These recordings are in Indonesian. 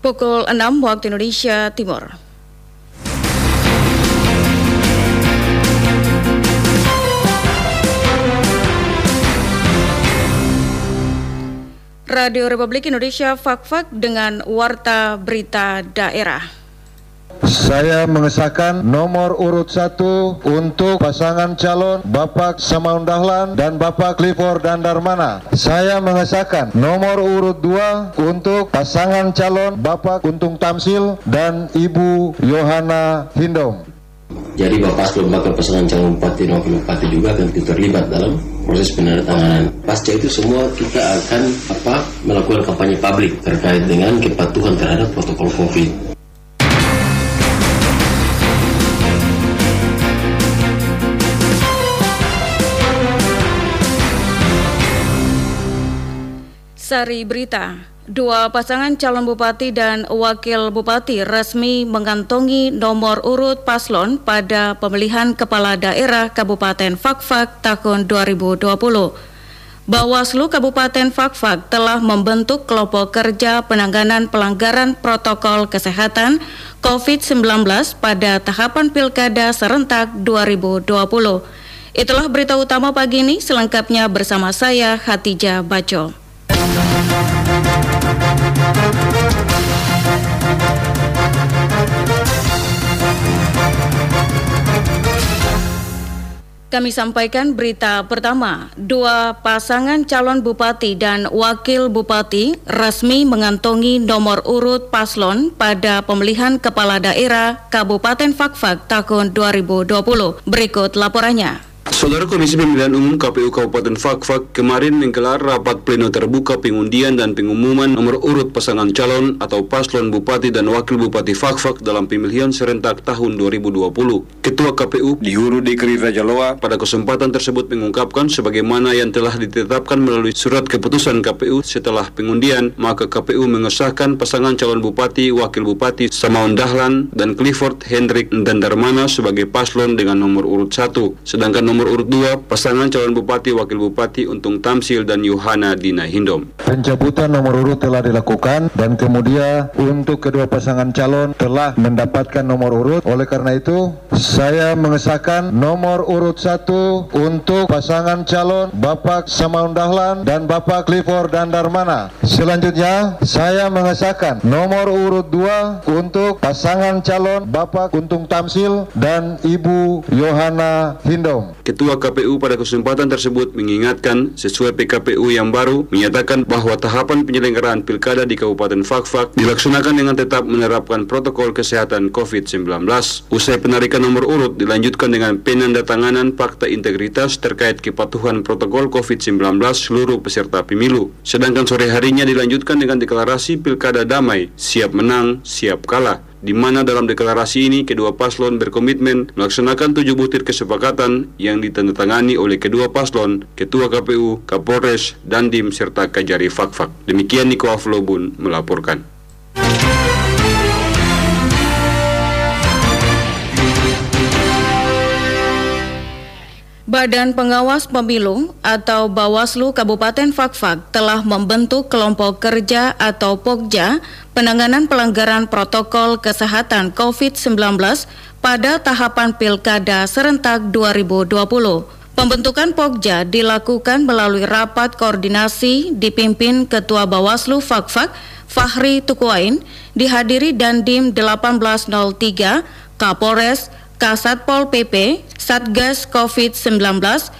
Pukul 6 waktu Indonesia Timur. Radio Republik Indonesia Fak-Fak dengan Warta Berita Daerah. Saya mengesahkan nomor urut satu untuk pasangan calon Bapak Samaun Dahlan dan Bapak Clifford dan Darmana. Saya mengesahkan nomor urut dua untuk pasangan calon Bapak Untung Tamsil dan Ibu Yohana Hindom. Jadi Bapak Paslon bakal pasangan calon bupati dan wakil bupati juga akan terlibat dalam proses penandatanganan. Pasca itu semua kita akan apa melakukan kampanye publik terkait dengan kepatuhan terhadap protokol COVID. Sari Berita, dua pasangan calon bupati dan wakil bupati resmi mengantongi nomor urut paslon pada pemilihan kepala daerah Kabupaten Fakfak tahun 2020. Bawaslu Kabupaten Fakfak telah membentuk kelompok kerja penanganan pelanggaran protokol kesehatan COVID-19 pada tahapan Pilkada serentak 2020. Itulah berita utama pagi ini, selengkapnya bersama saya Hatijah Baco. Kami sampaikan berita pertama, dua pasangan calon bupati dan wakil bupati resmi mengantongi nomor urut paslon pada pemilihan kepala daerah Kabupaten Fakfak tahun 2020. Berikut laporannya. Saudara Komisi Pemilihan Umum KPU Kabupaten Fakfak kemarin menggelar rapat pleno terbuka pengundian dan pengumuman nomor urut pasangan calon atau paslon Bupati dan Wakil Bupati Fakfak dalam pemilihan serentak tahun 2020. Ketua KPU di Hulu Dikri Raja Loa pada kesempatan tersebut mengungkapkan sebagaimana yang telah ditetapkan melalui surat keputusan KPU setelah pengundian, maka KPU mengesahkan pasangan calon Bupati, Wakil Bupati Samaun Dahlan dan Clifford Hendrik dan Darmana sebagai paslon dengan nomor urut 1, sedangkan nomor urut 2 pasangan calon bupati wakil bupati Untung Tamsil dan Yohana Dina Hindom. Pencabutan nomor urut telah dilakukan dan kemudian untuk kedua pasangan calon telah mendapatkan nomor urut. Oleh karena itu, saya mengesahkan nomor urut satu untuk pasangan calon Bapak Samaun Dahlan dan Bapak Clifford dan Darmana. Selanjutnya, saya mengesahkan nomor urut dua untuk pasangan calon Bapak Untung Tamsil dan Ibu Yohana Hindom. Ketua KPU pada kesempatan tersebut mengingatkan sesuai PKPU yang baru menyatakan bahwa tahapan penyelenggaraan pilkada di Kabupaten Fakfak dilaksanakan dengan tetap menerapkan protokol kesehatan COVID-19. Usai penarikan nomor urut dilanjutkan dengan penandatanganan fakta integritas terkait kepatuhan protokol COVID-19 seluruh peserta pemilu. Sedangkan sore harinya dilanjutkan dengan deklarasi pilkada damai, siap menang, siap kalah di mana dalam deklarasi ini kedua paslon berkomitmen melaksanakan tujuh butir kesepakatan yang ditandatangani oleh kedua paslon, Ketua KPU, Kapolres, Dandim, serta Kajari Fakfak. Demikian Niko Aflobun melaporkan. Badan Pengawas Pemilu atau Bawaslu Kabupaten Fakfak telah membentuk kelompok kerja atau POKJA penanganan pelanggaran protokol kesehatan COVID-19 pada tahapan Pilkada serentak 2020. Pembentukan Pokja dilakukan melalui rapat koordinasi dipimpin Ketua Bawaslu Fakfak Fahri Tukuain, dihadiri Dandim 1803, Kapolres, Kasatpol PP, Satgas COVID-19,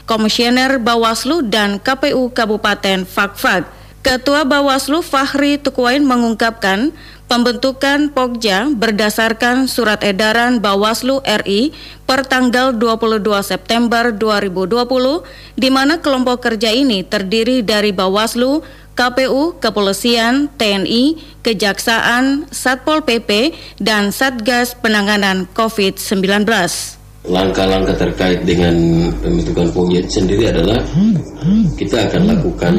Komisioner Bawaslu, dan KPU Kabupaten Fakfak. Ketua Bawaslu Fahri Tukuain mengungkapkan pembentukan Pokja berdasarkan surat edaran Bawaslu RI per tanggal 22 September 2020 di mana kelompok kerja ini terdiri dari Bawaslu, KPU, Kepolisian, TNI, Kejaksaan, Satpol PP, dan Satgas Penanganan COVID-19 langkah-langkah terkait dengan pembentukan Pogja sendiri adalah kita akan lakukan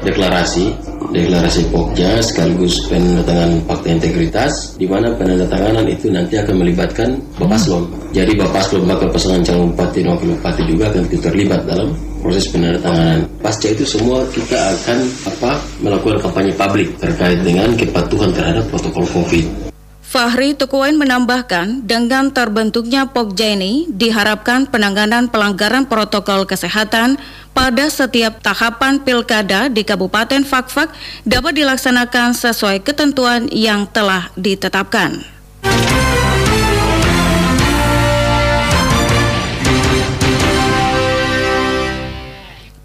deklarasi deklarasi Pokja sekaligus penandatangan fakta integritas di mana penandatanganan itu nanti akan melibatkan Bapak Slon. Jadi Bapak Slon bakal pasangan calon bupati dan wakil bupati juga akan terlibat dalam proses penandatanganan. Pasca itu semua kita akan apa melakukan kampanye publik terkait dengan kepatuhan terhadap protokol COVID. Fahri Tukuain menambahkan, dengan terbentuknya Pokja ini diharapkan penanganan pelanggaran protokol kesehatan pada setiap tahapan pilkada di Kabupaten Fakfak dapat dilaksanakan sesuai ketentuan yang telah ditetapkan.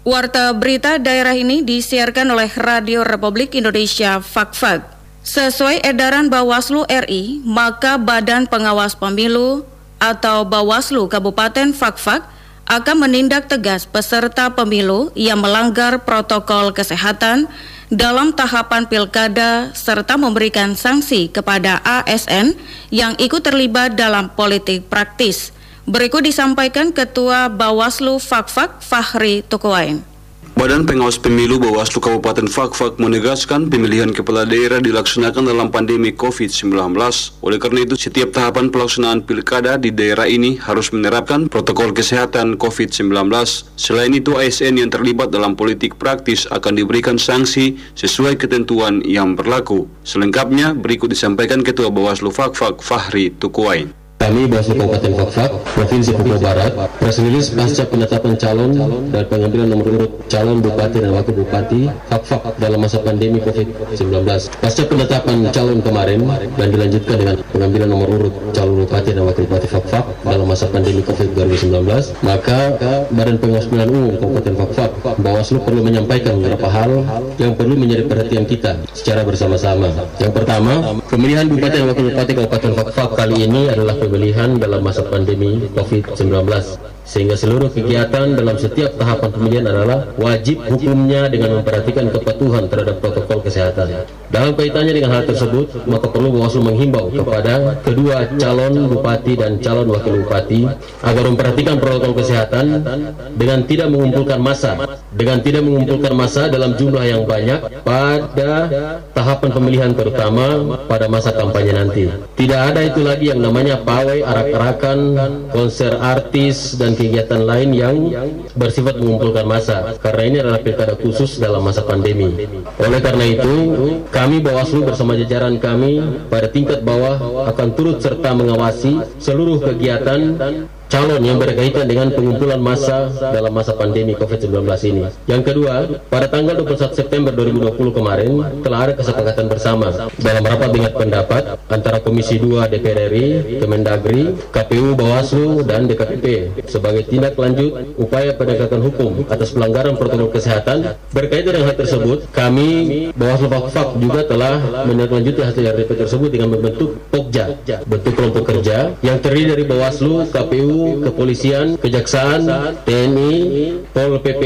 Warta berita daerah ini disiarkan oleh Radio Republik Indonesia Fakfak. Sesuai edaran Bawaslu RI, maka Badan Pengawas Pemilu atau Bawaslu Kabupaten Fakfak akan menindak tegas peserta pemilu yang melanggar protokol kesehatan dalam tahapan pilkada serta memberikan sanksi kepada ASN yang ikut terlibat dalam politik praktis. Berikut disampaikan Ketua Bawaslu Fakfak Fahri Tukuain. Badan Pengawas Pemilu Bawaslu Kabupaten Fakfak menegaskan pemilihan kepala daerah dilaksanakan dalam pandemi COVID-19. Oleh karena itu, setiap tahapan pelaksanaan pilkada di daerah ini harus menerapkan protokol kesehatan COVID-19. Selain itu, ASN yang terlibat dalam politik praktis akan diberikan sanksi sesuai ketentuan yang berlaku. Selengkapnya, berikut disampaikan Ketua Bawaslu Fakfak Fahri Tukuain. Kami Bawaslu Kabupaten Fakfak, Provinsi Papua Barat, press release pasca penetapan calon dan pengambilan nomor urut calon Bupati dan Wakil Bupati Fakfak dalam masa pandemi COVID-19. Pasca penetapan calon kemarin dan dilanjutkan dengan pengambilan nomor urut calon Bupati dan Wakil Bupati Fakfak dalam masa pandemi COVID-19, maka Badan Pengawas Pemilihan Umum Kabupaten Fakfak, Bawaslu perlu menyampaikan beberapa hal yang perlu menjadi perhatian kita secara bersama-sama. Yang pertama, pemilihan Bupati dan Wakil Bupati Kabupaten Fakfak kali ini adalah pemilihan dalam masa pandemi COVID-19 sehingga seluruh kegiatan dalam setiap tahapan pemilihan adalah wajib hukumnya dengan memperhatikan kepatuhan terhadap protokol kesehatan. Dalam kaitannya dengan hal tersebut, maka perlu Bawaslu menghimbau kepada kedua calon bupati dan calon wakil bupati agar memperhatikan protokol kesehatan dengan tidak mengumpulkan massa, dengan tidak mengumpulkan massa dalam jumlah yang banyak pada tahapan pemilihan terutama pada masa kampanye nanti. Tidak ada itu lagi yang namanya pawai, arak-arakan, konser artis dan kegiatan lain yang bersifat mengumpulkan massa karena ini adalah pilkada khusus dalam masa pandemi. Oleh karena itu, kami Bawaslu bersama jajaran kami pada tingkat bawah akan turut serta mengawasi seluruh kegiatan calon yang berkaitan dengan pengumpulan massa dalam masa pandemi COVID-19 ini. Yang kedua, pada tanggal 21 September 2020 kemarin telah ada kesepakatan bersama dalam rapat dengar pendapat antara Komisi 2 DPR RI, Kemendagri, KPU, Bawaslu, dan DKPP sebagai tindak lanjut upaya penegakan hukum atas pelanggaran protokol kesehatan. Berkaitan dengan hal tersebut, kami Bawaslu Fakfak juga telah menindaklanjuti hasil RDP tersebut dengan membentuk POKJA, bentuk kelompok kerja yang terdiri dari Bawaslu, KPU, kepolisian, kejaksaan, TNI, Pol PP,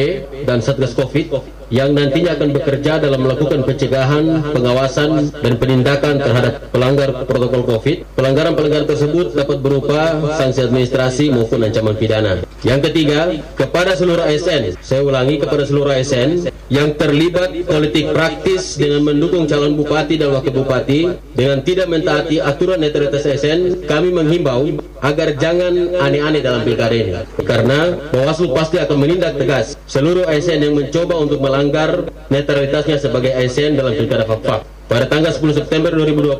dan Satgas COVID yang nantinya akan bekerja dalam melakukan pencegahan, pengawasan, dan penindakan terhadap pelanggar protokol COVID. Pelanggaran-pelanggaran tersebut dapat berupa sanksi administrasi maupun ancaman pidana. Yang ketiga, kepada seluruh ASN, saya ulangi kepada seluruh ASN yang terlibat politik praktis dengan mendukung calon bupati dan wakil bupati dengan tidak mentaati aturan netralitas ASN, kami menghimbau agar jangan aneh-aneh dalam pilkada ini. Karena Bawaslu pasti akan menindak tegas seluruh ASN yang mencoba untuk melanggar melanggar netralitasnya sebagai ASN dalam pilkada Fakfak. Pada tanggal 10 September 2020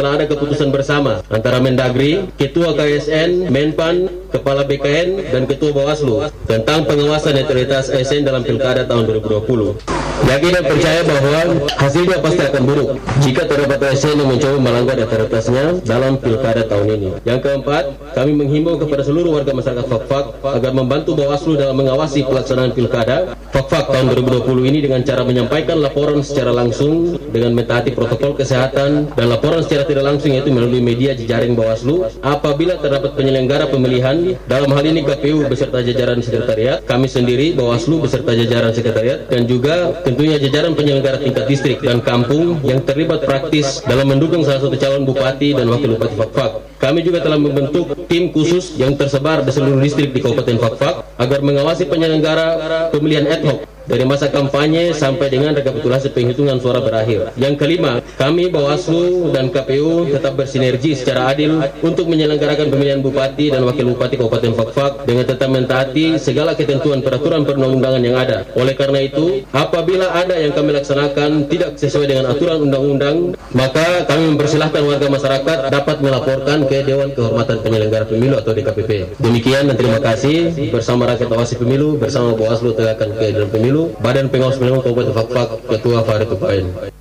telah ada keputusan bersama antara Mendagri, Ketua KSN, Menpan, Kepala BKN, dan Ketua Bawaslu tentang pengawasan netralitas ASN dalam Pilkada tahun 2020. Yakin dan percaya bahwa hasilnya pasti akan buruk jika terdapat ASN yang mencoba melanggar netralitasnya dalam Pilkada tahun ini. Yang keempat, kami menghimbau kepada seluruh warga masyarakat Fakfak agar membantu Bawaslu dalam mengawasi pelaksanaan Pilkada Fakfak tahun 2020 ini dengan cara menyampaikan laporan secara langsung dengan metode menaati protokol kesehatan dan laporan secara tidak langsung yaitu melalui media jejaring Bawaslu apabila terdapat penyelenggara pemilihan dalam hal ini KPU beserta jajaran sekretariat, kami sendiri Bawaslu beserta jajaran sekretariat dan juga tentunya jajaran penyelenggara tingkat distrik dan kampung yang terlibat praktis dalam mendukung salah satu calon bupati dan wakil bupati Fakfak. Kami juga telah membentuk tim khusus yang tersebar di seluruh distrik di Kabupaten Fakfak agar mengawasi penyelenggara pemilihan ad hoc dari masa kampanye sampai dengan rekapitulasi penghitungan suara berakhir. Yang kelima, kami Bawaslu dan KPU tetap bersinergi secara adil untuk menyelenggarakan pemilihan bupati dan wakil bupati Kabupaten Fakfak dengan tetap mentaati segala ketentuan peraturan perundang-undangan yang ada. Oleh karena itu, apabila ada yang kami laksanakan tidak sesuai dengan aturan undang-undang, maka kami mempersilahkan warga masyarakat dapat melaporkan ke Dewan Kehormatan Penyelenggara Pemilu atau DKPP. Demikian dan terima kasih bersama rakyat awasi pemilu, bersama Bawaslu tegakkan keadilan pemilu, Badan Pengawas Pemilu Kabupaten Fakfak, Ketua Farid Tupain.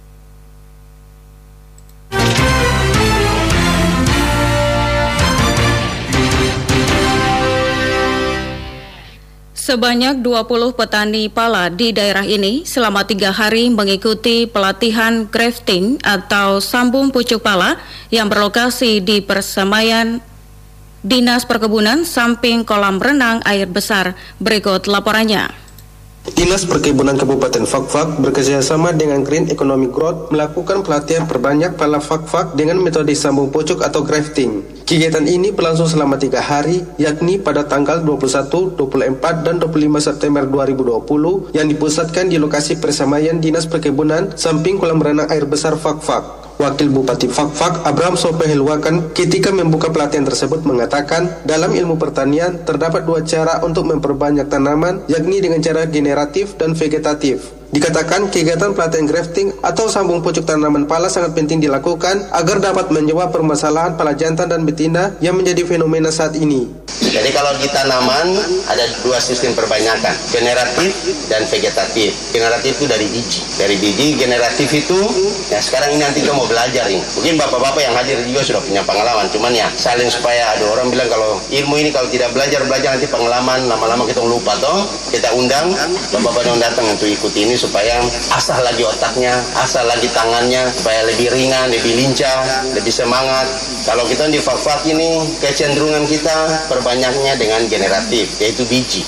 Sebanyak 20 petani pala di daerah ini selama tiga hari mengikuti pelatihan grafting atau sambung pucuk pala yang berlokasi di persemaian Dinas Perkebunan samping kolam renang air besar. Berikut laporannya. Dinas Perkebunan Kabupaten Fakfak bekerjasama dengan Green Economic Growth melakukan pelatihan perbanyak pala Fakfak dengan metode sambung pucuk atau grafting. Kegiatan ini berlangsung selama tiga hari, yakni pada tanggal 21, 24, dan 25 September 2020 yang dipusatkan di lokasi persamaian Dinas Perkebunan samping kolam renang air besar Fakfak. Wakil Bupati Fakfak Abraham Sopehilwakan ketika membuka pelatihan tersebut mengatakan dalam ilmu pertanian terdapat dua cara untuk memperbanyak tanaman yakni dengan cara generatif dan vegetatif. Dikatakan kegiatan pelatihan grafting atau sambung pucuk tanaman pala sangat penting dilakukan agar dapat menjawab permasalahan pala jantan dan betina yang menjadi fenomena saat ini. Jadi kalau di tanaman ada dua sistem perbanyakan, generatif dan vegetatif. Generatif itu dari biji. Dari biji generatif itu ya sekarang ini nanti kita mau belajar ini. Mungkin bapak-bapak yang hadir juga sudah punya pengalaman, cuman ya saling supaya ada orang bilang kalau ilmu ini kalau tidak belajar belajar nanti pengalaman lama-lama kita lupa toh. Kita undang bapak-bapak yang datang untuk ikut ini supaya asah lagi otaknya, asah lagi tangannya, supaya lebih ringan, lebih lincah, lebih semangat. Kalau kita di fak ini, kecenderungan kita perbanyaknya dengan generatif, yaitu biji.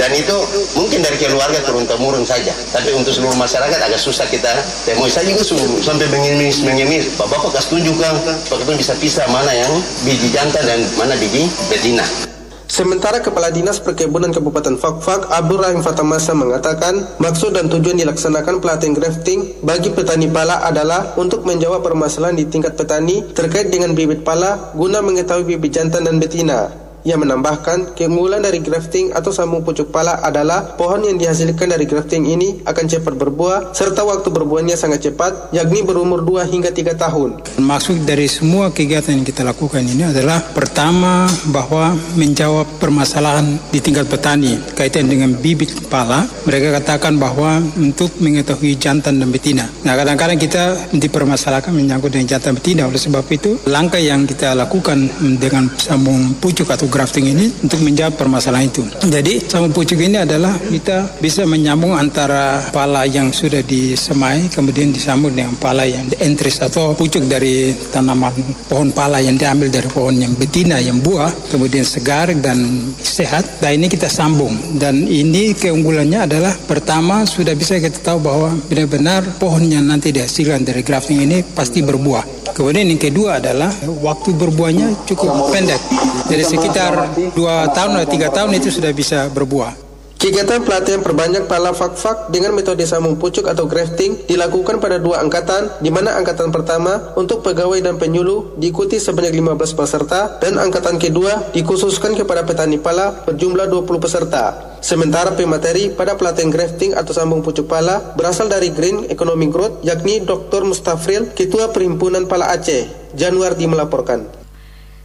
Dan itu mungkin dari keluarga turun-temurun saja. Tapi untuk seluruh masyarakat agak susah kita temui. Saya juga sampai mengemis, mengemis. Bapak-bapak setuju kan? Bapak bisa pisah mana yang biji jantan dan mana biji betina. Sementara Kepala Dinas Perkebunan Kabupaten Fakfak, Abu Rahim Fatamasa mengatakan, maksud dan tujuan dilaksanakan pelatihan grafting bagi petani pala adalah untuk menjawab permasalahan di tingkat petani terkait dengan bibit pala guna mengetahui bibit jantan dan betina. Ia menambahkan, keunggulan dari grafting atau sambung pucuk pala adalah pohon yang dihasilkan dari grafting ini akan cepat berbuah serta waktu berbuahnya sangat cepat, yakni berumur 2 hingga 3 tahun. Maksud dari semua kegiatan yang kita lakukan ini adalah pertama bahwa menjawab permasalahan di tingkat petani kaitan dengan bibit pala. Mereka katakan bahwa untuk mengetahui jantan dan betina. Nah kadang-kadang kita dipermasalahkan menyangkut dengan jantan betina. Oleh sebab itu langkah yang kita lakukan dengan sambung pucuk atau grafting ini untuk menjawab permasalahan itu. Jadi sama pucuk ini adalah kita bisa menyambung antara pala yang sudah disemai kemudian disambung dengan pala yang entris atau pucuk dari tanaman pohon pala yang diambil dari pohon yang betina yang buah kemudian segar dan sehat. Nah ini kita sambung dan ini keunggulannya adalah pertama sudah bisa kita tahu bahwa benar-benar pohon yang nanti dihasilkan dari grafting ini pasti berbuah. Kemudian yang kedua adalah waktu berbuahnya cukup pendek. Jadi sekitar sekitar dua tahun atau tiga tahun itu sudah bisa berbuah. Kegiatan pelatihan perbanyak pala fak-fak dengan metode sambung pucuk atau grafting dilakukan pada dua angkatan, di mana angkatan pertama untuk pegawai dan penyuluh diikuti sebanyak 15 peserta dan angkatan kedua dikhususkan kepada petani pala berjumlah 20 peserta. Sementara pemateri pada pelatihan grafting atau sambung pucuk pala berasal dari Green Economic Growth yakni Dr. Mustafril, Ketua Perhimpunan Pala Aceh. Januardi melaporkan.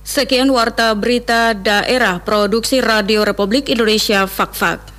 Sekian warta berita daerah produksi Radio Republik Indonesia Fakfak. -Fak.